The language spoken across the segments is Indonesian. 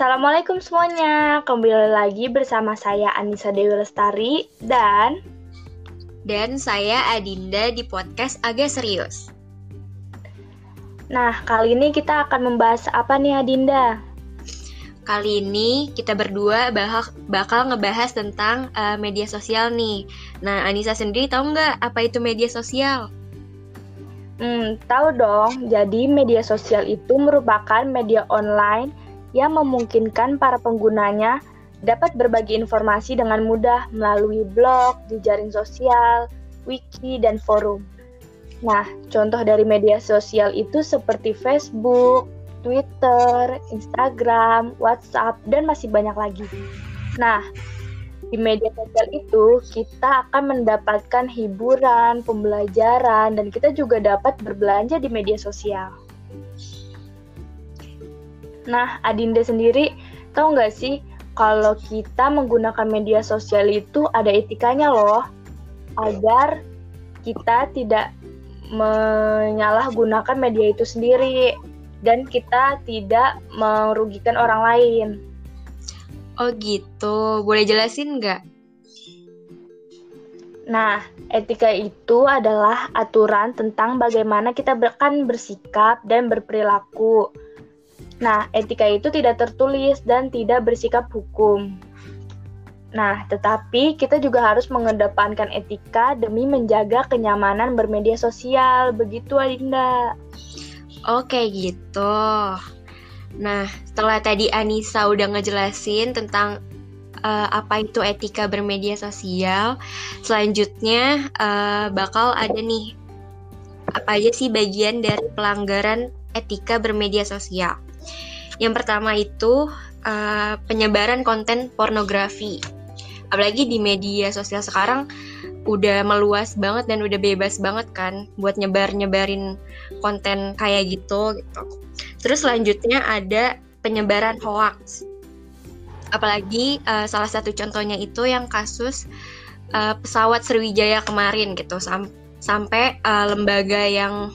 Assalamualaikum semuanya, kembali lagi bersama saya Anissa Dewi Lestari dan dan saya Adinda di podcast agak serius. Nah, kali ini kita akan membahas apa nih Adinda? Kali ini kita berdua bakal, bakal ngebahas tentang uh, media sosial nih. Nah, Anissa sendiri tahu nggak apa itu media sosial? Hmm, tahu dong. Jadi media sosial itu merupakan media online yang memungkinkan para penggunanya dapat berbagi informasi dengan mudah melalui blog, jejaring sosial, wiki, dan forum. Nah, contoh dari media sosial itu seperti Facebook, Twitter, Instagram, WhatsApp, dan masih banyak lagi. Nah, di media sosial itu kita akan mendapatkan hiburan, pembelajaran, dan kita juga dapat berbelanja di media sosial. Nah, Adinda sendiri tahu nggak sih kalau kita menggunakan media sosial itu ada etikanya loh, agar kita tidak menyalahgunakan media itu sendiri dan kita tidak merugikan orang lain. Oh gitu, boleh jelasin nggak? Nah, etika itu adalah aturan tentang bagaimana kita akan bersikap dan berperilaku Nah, etika itu tidak tertulis dan tidak bersikap hukum. Nah, tetapi kita juga harus mengedepankan etika demi menjaga kenyamanan bermedia sosial. Begitu, Adinda. Oke, gitu. Nah, setelah tadi Anissa udah ngejelasin tentang uh, apa itu etika bermedia sosial, selanjutnya uh, bakal ada nih apa aja sih bagian dari pelanggaran etika bermedia sosial. Yang pertama itu uh, penyebaran konten pornografi. Apalagi di media sosial sekarang udah meluas banget dan udah bebas banget kan buat nyebar-nyebarin konten kayak gitu gitu. Terus selanjutnya ada penyebaran hoax. Apalagi uh, salah satu contohnya itu yang kasus uh, pesawat Sriwijaya kemarin gitu sam sampai uh, lembaga yang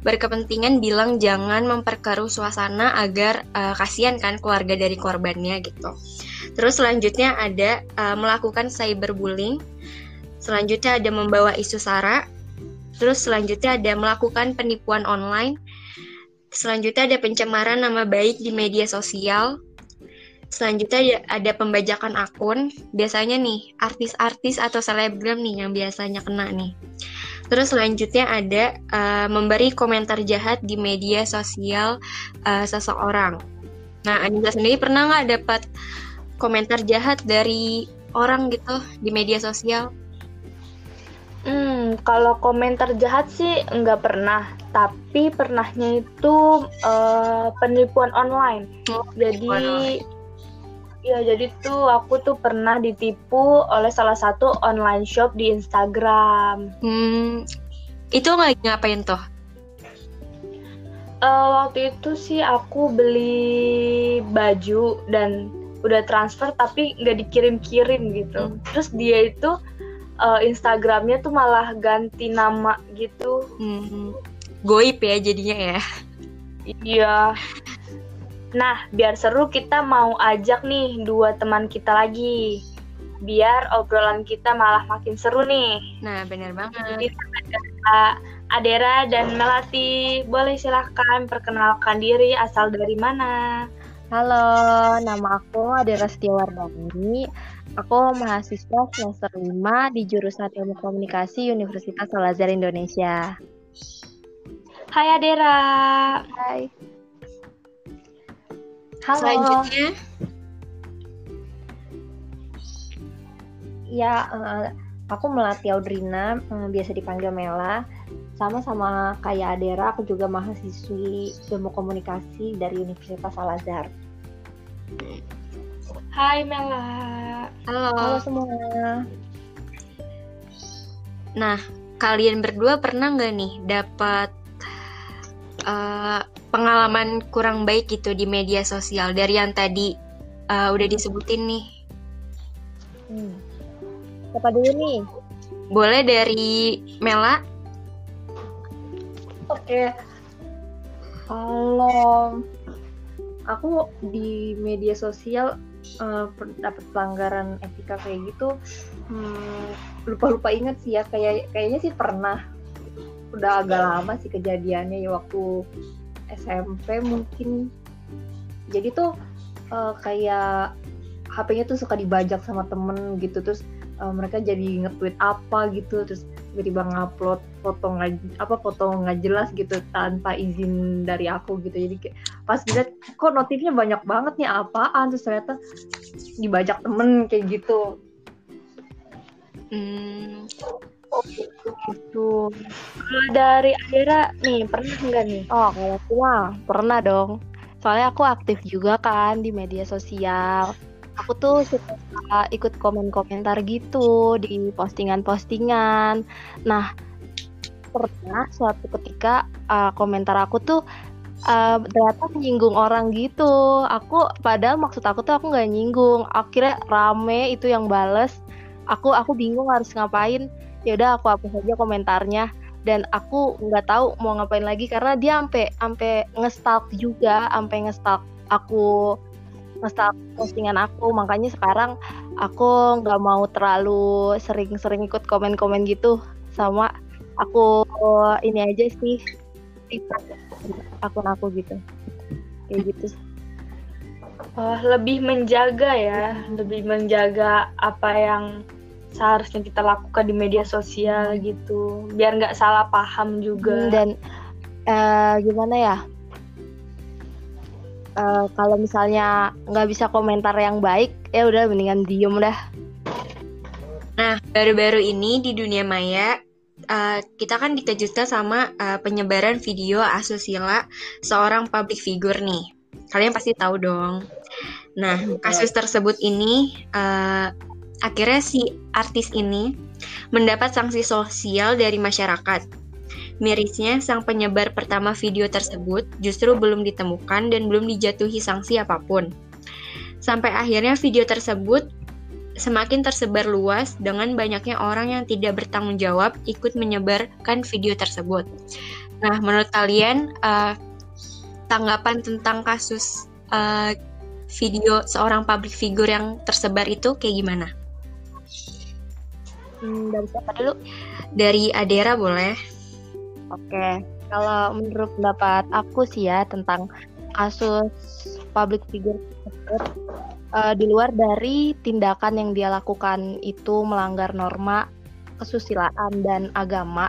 berkepentingan bilang jangan memperkeruh suasana agar uh, kasihan kan keluarga dari korbannya gitu. Terus selanjutnya ada uh, melakukan cyberbullying. Selanjutnya ada membawa isu sara. Terus selanjutnya ada melakukan penipuan online. Selanjutnya ada pencemaran nama baik di media sosial. Selanjutnya ada pembajakan akun. Biasanya nih artis-artis atau selebgram nih yang biasanya kena nih. Terus selanjutnya ada uh, memberi komentar jahat di media sosial uh, seseorang. Nah, Anissa sendiri pernah nggak dapat komentar jahat dari orang gitu di media sosial? Hmm, kalau komentar jahat sih nggak pernah, tapi pernahnya itu uh, penipuan online. Oh, Jadi online Ya, jadi tuh aku tuh pernah ditipu oleh salah satu online shop di Instagram. Hmm, itu nggak ngapain tuh? Uh, waktu itu sih aku beli baju dan udah transfer tapi nggak dikirim-kirim gitu. Hmm. Terus dia itu uh, Instagramnya tuh malah ganti nama gitu. Hmm. Goip ya jadinya ya. Iya. Nah, biar seru kita mau ajak nih dua teman kita lagi. Biar obrolan kita malah makin seru nih. Nah, bener banget. Jadi ada Adera dan Melati. Boleh silahkan perkenalkan diri asal dari mana? Halo, nama aku Adera Setiawardani. Aku mahasiswa semester 5 di jurusan Ilmu Komunikasi Universitas Al Azhar Indonesia. Hai Adera. Hai. Halo. Selanjutnya. Ya, uh, aku Melati Audrina, uh, biasa dipanggil Mela. Sama-sama kayak Adera, aku juga mahasiswi ilmu komunikasi dari Universitas Al Azhar. Hai Mela. Halo. Halo semua. Nah, kalian berdua pernah nggak nih dapat uh, pengalaman kurang baik gitu di media sosial dari yang tadi uh, udah disebutin nih? Hmm. Siapa dulu nih? Boleh dari Mela? Oke. Kalau aku di media sosial uh, dapat pelanggaran etika kayak gitu hmm, lupa-lupa ingat sih ya kayak kayaknya sih pernah udah agak lama sih kejadiannya ya waktu SMP mungkin. Jadi tuh uh, kayak HP-nya tuh suka dibajak sama temen gitu terus uh, mereka jadi nge-tweet apa gitu terus tiba-tiba ngupload foto nggak apa foto nggak jelas gitu tanpa izin dari aku gitu. Jadi kayak pas dilihat kok notifnya banyak banget nih apaan? Terus ternyata dibajak temen kayak gitu. Hmm. Oh dari Adira nih pernah nggak nih? Oh kalau aku mah pernah dong. Soalnya aku aktif juga kan di media sosial aku tuh suka ikut komen-komentar gitu di postingan-postingan. Nah, pernah suatu ketika uh, komentar aku tuh uh, ternyata menyinggung orang gitu. Aku padahal maksud aku tuh aku nggak nyinggung. Akhirnya rame itu yang bales. Aku aku bingung harus ngapain. Ya udah aku hapus aja komentarnya. Dan aku nggak tahu mau ngapain lagi karena dia sampai sampai ngestalk juga, sampai ngestalk aku ngestalk postingan aku. Makanya sekarang aku nggak mau terlalu sering-sering ikut komen-komen gitu. Sama aku ini aja sih akun aku gitu. Kayak gitu. Oh, lebih menjaga ya lebih menjaga apa yang seharusnya kita lakukan di media sosial gitu. Biar nggak salah paham juga. Dan uh, gimana ya? Uh, kalau misalnya nggak bisa komentar yang baik ya udah mendingan diem dah. Nah baru-baru ini di dunia maya uh, kita kan dikejutkan sama uh, penyebaran video asusila seorang public figure nih. Kalian pasti tahu dong. Nah kasus tersebut ini uh, akhirnya si artis ini mendapat sanksi sosial dari masyarakat Mirisnya, sang penyebar pertama video tersebut justru belum ditemukan dan belum dijatuhi sanksi apa pun. Sampai akhirnya video tersebut semakin tersebar luas dengan banyaknya orang yang tidak bertanggung jawab ikut menyebarkan video tersebut. Nah, menurut kalian uh, tanggapan tentang kasus uh, video seorang public figure yang tersebar itu kayak gimana? Hmm, dari siapa dulu? Dari Adera boleh. Oke, kalau menurut pendapat aku sih ya tentang kasus public figure uh, di luar dari tindakan yang dia lakukan itu melanggar norma kesusilaan dan agama,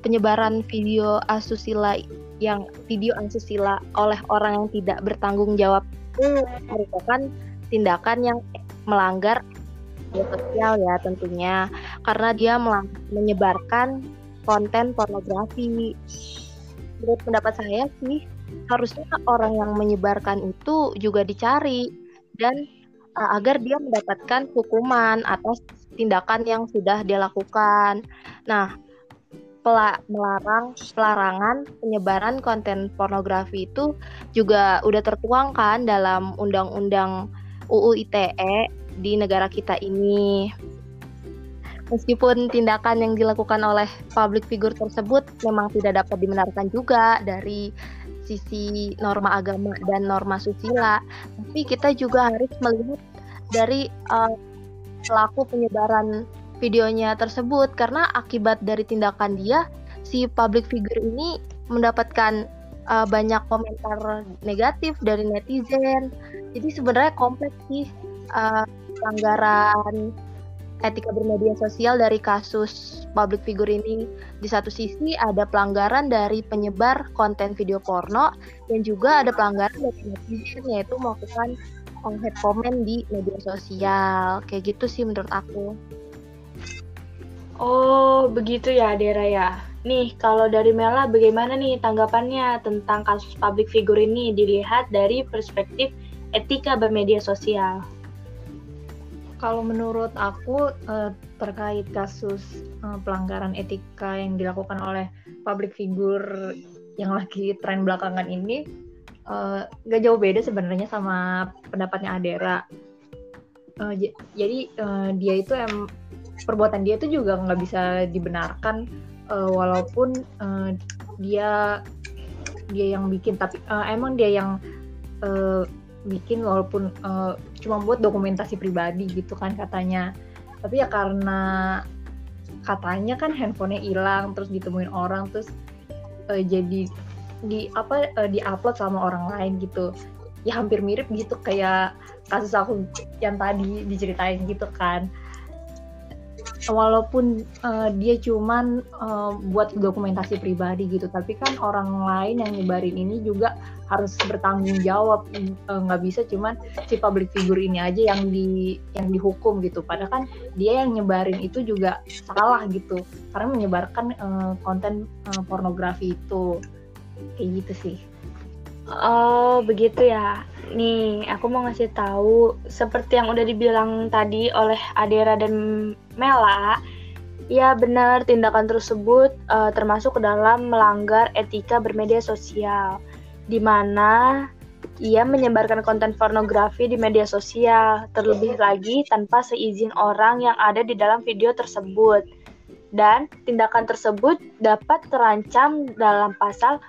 penyebaran video asusila yang video asusila oleh orang yang tidak bertanggung jawab itu merupakan tindakan yang melanggar sosial ya tentunya karena dia menyebarkan konten pornografi. Menurut pendapat saya sih, harusnya orang yang menyebarkan itu juga dicari dan uh, agar dia mendapatkan hukuman atas tindakan yang sudah dia lakukan. Nah, melarang pelarangan penyebaran konten pornografi itu juga udah tertuang kan dalam undang-undang UU ITE di negara kita ini. Meskipun tindakan yang dilakukan oleh public figure tersebut memang tidak dapat dibenarkan juga dari sisi norma agama dan norma susila, tapi kita juga harus melihat dari uh, pelaku penyebaran videonya tersebut karena akibat dari tindakan dia si public figure ini mendapatkan uh, banyak komentar negatif dari netizen. Jadi sebenarnya kompleks sih uh, pelanggaran etika bermedia sosial dari kasus public figure ini. Di satu sisi ada pelanggaran dari penyebar konten video porno dan juga ada pelanggaran dari netizen yaitu melakukan head comment di media sosial. Kayak gitu sih menurut aku. Oh, begitu ya Dera ya. Nih, kalau dari Mela bagaimana nih tanggapannya tentang kasus public figure ini dilihat dari perspektif etika bermedia sosial? Kalau menurut aku uh, terkait kasus uh, pelanggaran etika yang dilakukan oleh public figure yang lagi tren belakangan ini uh, gak jauh beda sebenarnya sama pendapatnya Adera. Uh, jadi uh, dia itu em perbuatan dia itu juga nggak bisa dibenarkan uh, walaupun uh, dia dia yang bikin tapi uh, emang dia yang uh, bikin walaupun uh, cuma buat dokumentasi pribadi gitu kan katanya. Tapi ya karena katanya kan handphonenya hilang terus ditemuin orang terus uh, jadi di apa uh, di upload sama orang lain gitu. Ya hampir mirip gitu kayak kasus aku yang tadi diceritain gitu kan walaupun uh, dia cuman uh, buat dokumentasi pribadi gitu tapi kan orang lain yang nyebarin ini juga harus bertanggung jawab. Nggak uh, bisa cuman si public figure ini aja yang di yang dihukum gitu. Padahal kan dia yang nyebarin itu juga salah gitu. Karena menyebarkan uh, konten uh, pornografi itu. Kayak gitu sih. Oh begitu ya. Nih aku mau ngasih tahu seperti yang udah dibilang tadi oleh Adera dan Mela ya benar tindakan tersebut uh, termasuk dalam melanggar etika bermedia sosial di mana ia menyebarkan konten pornografi di media sosial, terlebih lagi tanpa seizin orang yang ada di dalam video tersebut. Dan tindakan tersebut dapat terancam dalam pasal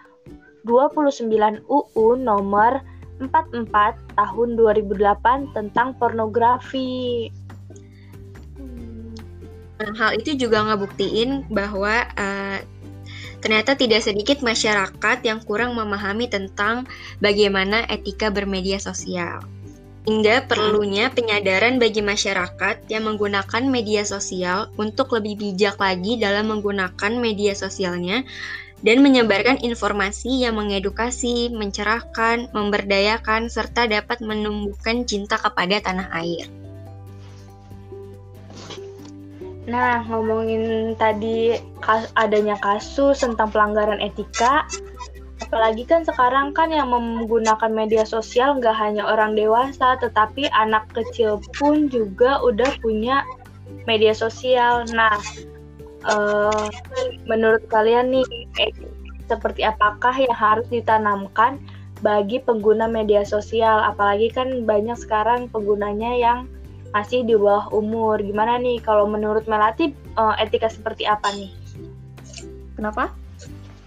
29 UU nomor 44 tahun 2008 tentang pornografi. Hal itu juga ngebuktiin bahwa uh, ternyata tidak sedikit masyarakat yang kurang memahami tentang bagaimana etika bermedia sosial. Hingga perlunya penyadaran bagi masyarakat yang menggunakan media sosial untuk lebih bijak lagi dalam menggunakan media sosialnya dan menyebarkan informasi yang mengedukasi, mencerahkan, memberdayakan, serta dapat menumbuhkan cinta kepada tanah air. Nah, ngomongin tadi adanya kasus tentang pelanggaran etika, apalagi kan sekarang kan yang menggunakan media sosial nggak hanya orang dewasa, tetapi anak kecil pun juga udah punya media sosial. Nah, uh, menurut kalian nih eh, seperti apakah yang harus ditanamkan bagi pengguna media sosial apalagi kan banyak sekarang penggunanya yang masih di bawah umur. Gimana nih kalau menurut Melati uh, etika seperti apa nih? Kenapa?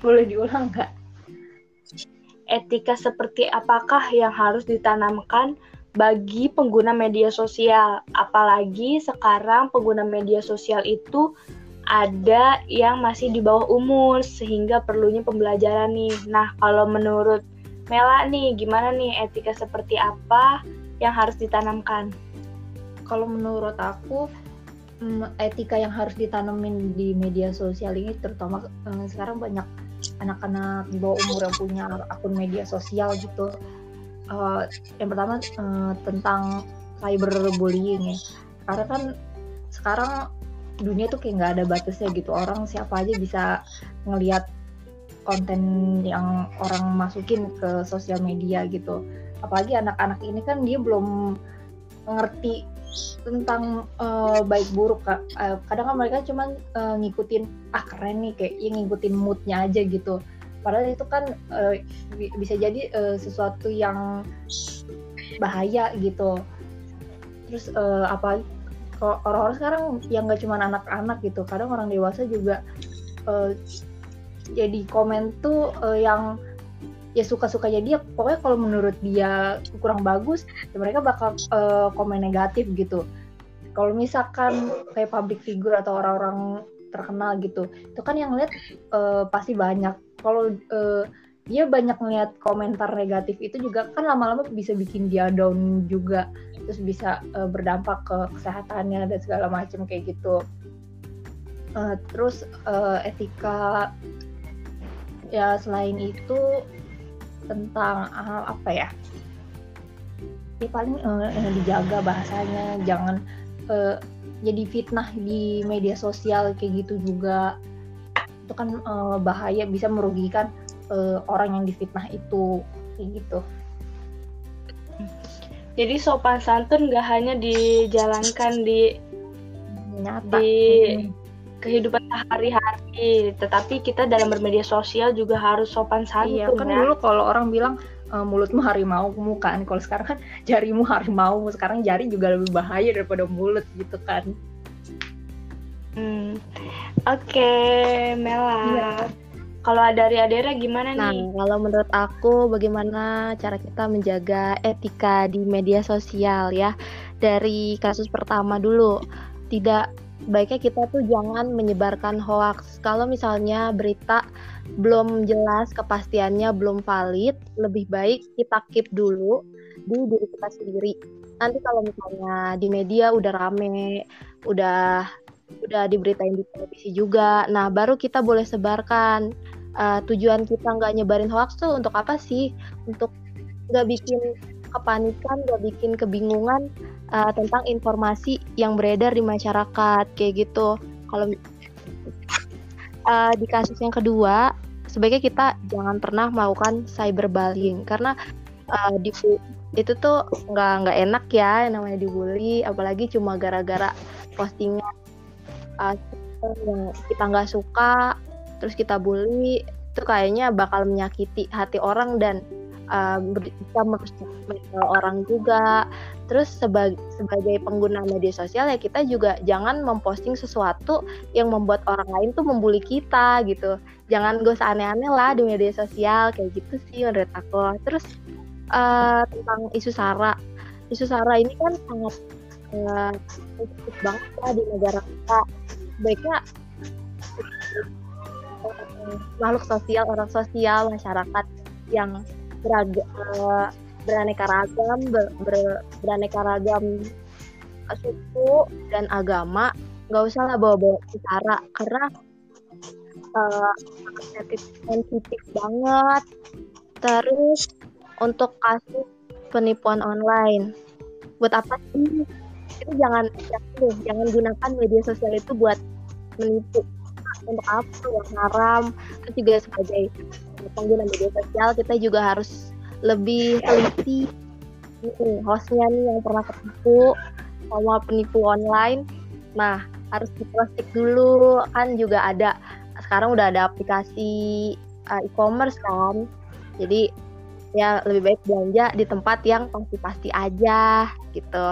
Boleh diulang nggak? Etika seperti apakah yang harus ditanamkan bagi pengguna media sosial? Apalagi sekarang pengguna media sosial itu ada yang masih di bawah umur sehingga perlunya pembelajaran nih. Nah, kalau menurut Mela nih gimana nih etika seperti apa yang harus ditanamkan? Kalau menurut aku etika yang harus ditanamin di media sosial ini terutama eh, sekarang banyak anak-anak di bawah umur yang punya akun media sosial gitu. Uh, yang pertama uh, tentang cyberbullying ya. Karena kan sekarang dunia tuh kayak nggak ada batasnya gitu orang siapa aja bisa ngelihat konten yang orang masukin ke sosial media gitu apalagi anak-anak ini kan dia belum ngerti tentang uh, baik buruk kak. Uh, kadang kan mereka cuma uh, ngikutin ah keren nih kayak yang ngikutin moodnya aja gitu. Padahal itu kan uh, bisa jadi uh, sesuatu yang bahaya gitu. Terus uh, apalagi orang-orang sekarang yang gak cuma anak-anak gitu. Kadang orang dewasa juga uh, jadi komen tuh uh, yang ya suka-sukanya dia pokoknya kalau menurut dia kurang bagus ya mereka bakal uh, komen negatif gitu. Kalau misalkan kayak public figure atau orang-orang terkenal gitu itu kan yang lihat uh, pasti banyak. Kalau uh, dia banyak ngeliat komentar negatif itu juga kan lama-lama bisa bikin dia down juga. Terus bisa uh, berdampak ke kesehatannya dan segala macam kayak gitu. Uh, terus uh, etika ya selain itu tentang uh, apa ya ya paling uh, dijaga bahasanya jangan uh, jadi fitnah di media sosial kayak gitu juga itu kan uh, bahaya bisa merugikan uh, orang yang difitnah itu kayak gitu. Jadi sopan santun gak hanya dijalankan di Nyata. di hmm. Kehidupan sehari-hari, tetapi kita dalam bermedia sosial juga harus sopan santun. Iya, kan ya? dulu kalau orang bilang e, mulutmu harimau kan, kalau sekarang kan jarimu harimau, sekarang jari juga lebih bahaya daripada mulut gitu kan. Hmm. Oke, okay, Mela. Iya kalau dari Adera gimana nah, nih? Nah, kalau menurut aku bagaimana cara kita menjaga etika di media sosial ya? Dari kasus pertama dulu, tidak baiknya kita tuh jangan menyebarkan hoax. Kalau misalnya berita belum jelas kepastiannya belum valid, lebih baik kita keep dulu di diri kita sendiri. Nanti kalau misalnya di media udah rame, udah udah diberitain di televisi juga. Nah, baru kita boleh sebarkan. Uh, tujuan kita nggak nyebarin hoax tuh untuk apa sih? Untuk nggak bikin kepanikan, nggak bikin kebingungan uh, tentang informasi yang beredar di masyarakat kayak gitu. Kalau uh, di kasus yang kedua, sebaiknya kita jangan pernah melakukan cyberbullying karena uh, di itu tuh nggak nggak enak ya namanya dibully apalagi cuma gara-gara postingan uh, yang kita nggak suka terus kita bully itu kayaknya bakal menyakiti hati orang dan uh, bisa merusak orang juga. Terus sebagai sebagai pengguna media sosial ya kita juga jangan memposting sesuatu yang membuat orang lain tuh membuli kita gitu. Jangan gue lah di media sosial kayak gitu sih menurut aku. Terus uh, tentang isu sara isu sara ini kan sangat uh, banget ya di negara kita. Baiknya makhluk sosial orang sosial masyarakat yang beragam uh, beraneka ragam ber, ber, beraneka ragam suku dan agama nggak usah lah bawa-bawa bicara karena uh, sensitif banget. Terus untuk kasus penipuan online buat apa sih? Itu jangan jangan, jangan gunakan media sosial itu buat menipu. Untuk apa? Yang haram terus juga sebagai pengguna media sosial kita juga harus lebih teliti nih hostnya nih yang pernah ketipu sama penipu online. Nah harus diprostik dulu. Kan juga ada sekarang udah ada aplikasi uh, e-commerce kan. Jadi ya lebih baik belanja di tempat yang pasti-pasti aja gitu.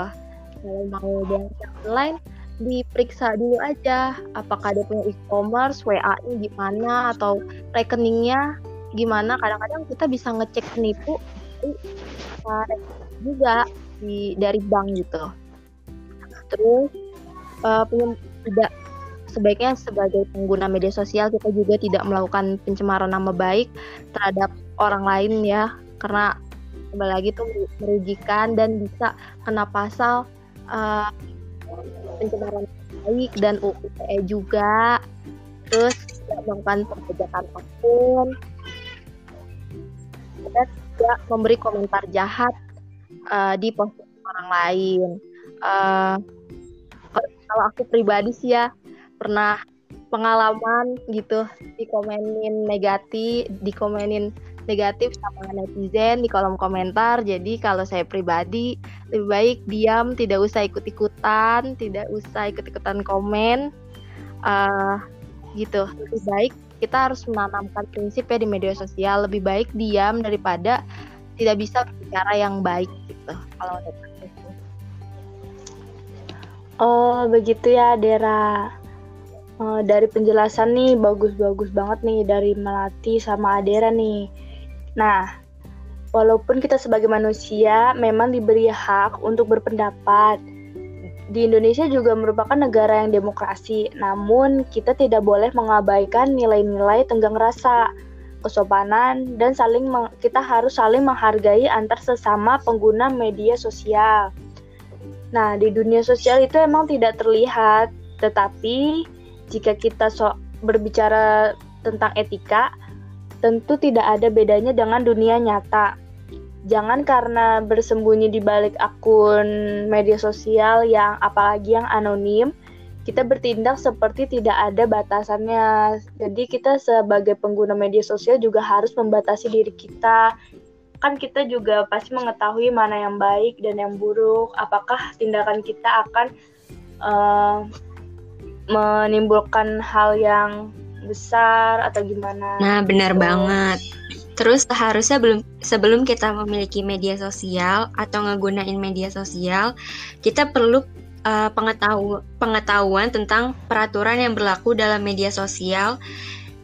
Kalau mau belanja online diperiksa dulu aja apakah dia punya e-commerce, WA-nya gimana atau rekeningnya gimana. Kadang-kadang kita bisa ngecek penipu uh, juga di dari bank gitu. Terus uh, tidak sebaiknya sebagai pengguna media sosial kita juga tidak melakukan pencemaran nama baik terhadap orang lain ya karena kembali lagi tuh merugikan dan bisa kena pasal uh, pencemaran baik dan UITE juga terus tidak melakukan perbuatan apa pun dan tidak memberi komentar jahat uh, di posting orang lain uh, kalau aku pribadi sih ya pernah pengalaman gitu dikomenin negatif dikomenin negatif sama netizen di kolom komentar. Jadi kalau saya pribadi lebih baik diam, tidak usah ikut-ikutan, tidak usah ikut-ikutan komen. Uh, gitu. Lebih baik kita harus menanamkan prinsip ya di media sosial. Lebih baik diam daripada tidak bisa berbicara yang baik gitu. Kalau Oh begitu ya Dera. Uh, dari penjelasan nih bagus-bagus banget nih dari Melati sama Adera nih. Nah, walaupun kita sebagai manusia memang diberi hak untuk berpendapat, di Indonesia juga merupakan negara yang demokrasi, namun kita tidak boleh mengabaikan nilai-nilai tenggang rasa, kesopanan, dan saling kita harus saling menghargai antar sesama pengguna media sosial. Nah, di dunia sosial itu emang tidak terlihat, tetapi jika kita so berbicara tentang etika, tentu tidak ada bedanya dengan dunia nyata. Jangan karena bersembunyi di balik akun media sosial yang apalagi yang anonim, kita bertindak seperti tidak ada batasannya. Jadi kita sebagai pengguna media sosial juga harus membatasi diri kita. Kan kita juga pasti mengetahui mana yang baik dan yang buruk. Apakah tindakan kita akan uh, menimbulkan hal yang besar atau gimana. Nah, benar so. banget. Terus seharusnya belum sebelum kita memiliki media sosial atau ngegunain media sosial, kita perlu uh, pengetahu pengetahuan tentang peraturan yang berlaku dalam media sosial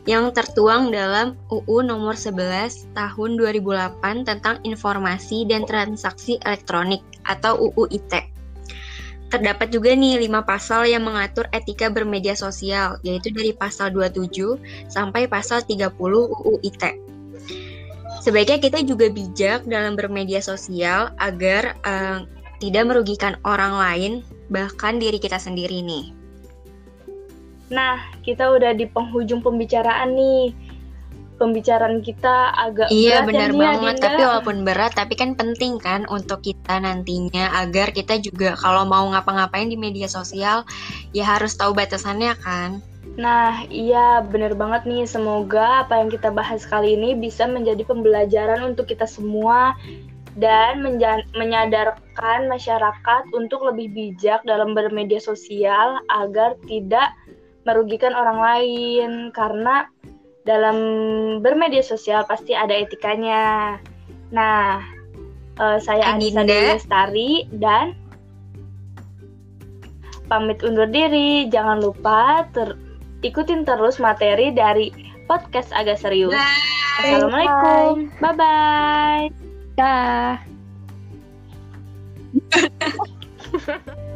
yang tertuang dalam UU nomor 11 tahun 2008 tentang informasi dan transaksi elektronik atau UU ITE. Terdapat juga nih lima pasal yang mengatur etika bermedia sosial, yaitu dari pasal 27 sampai pasal 30 UU ITE. Sebaiknya kita juga bijak dalam bermedia sosial agar uh, tidak merugikan orang lain, bahkan diri kita sendiri nih. Nah, kita udah di penghujung pembicaraan nih. Pembicaraan kita agak iya, berat benar ya, banget. Dinda. Tapi walaupun berat, tapi kan penting kan untuk kita nantinya agar kita juga kalau mau ngapa-ngapain di media sosial ya harus tahu batasannya kan. Nah, iya bener banget nih. Semoga apa yang kita bahas kali ini bisa menjadi pembelajaran untuk kita semua dan menyadarkan masyarakat untuk lebih bijak dalam bermedia sosial agar tidak merugikan orang lain karena dalam bermedia sosial pasti ada etikanya. Nah, uh, saya Anissa Dewi Lestari dan pamit undur diri. Jangan lupa ter Ikutin terus materi dari podcast agak serius. Bye. Assalamualaikum. Bye bye. Dah.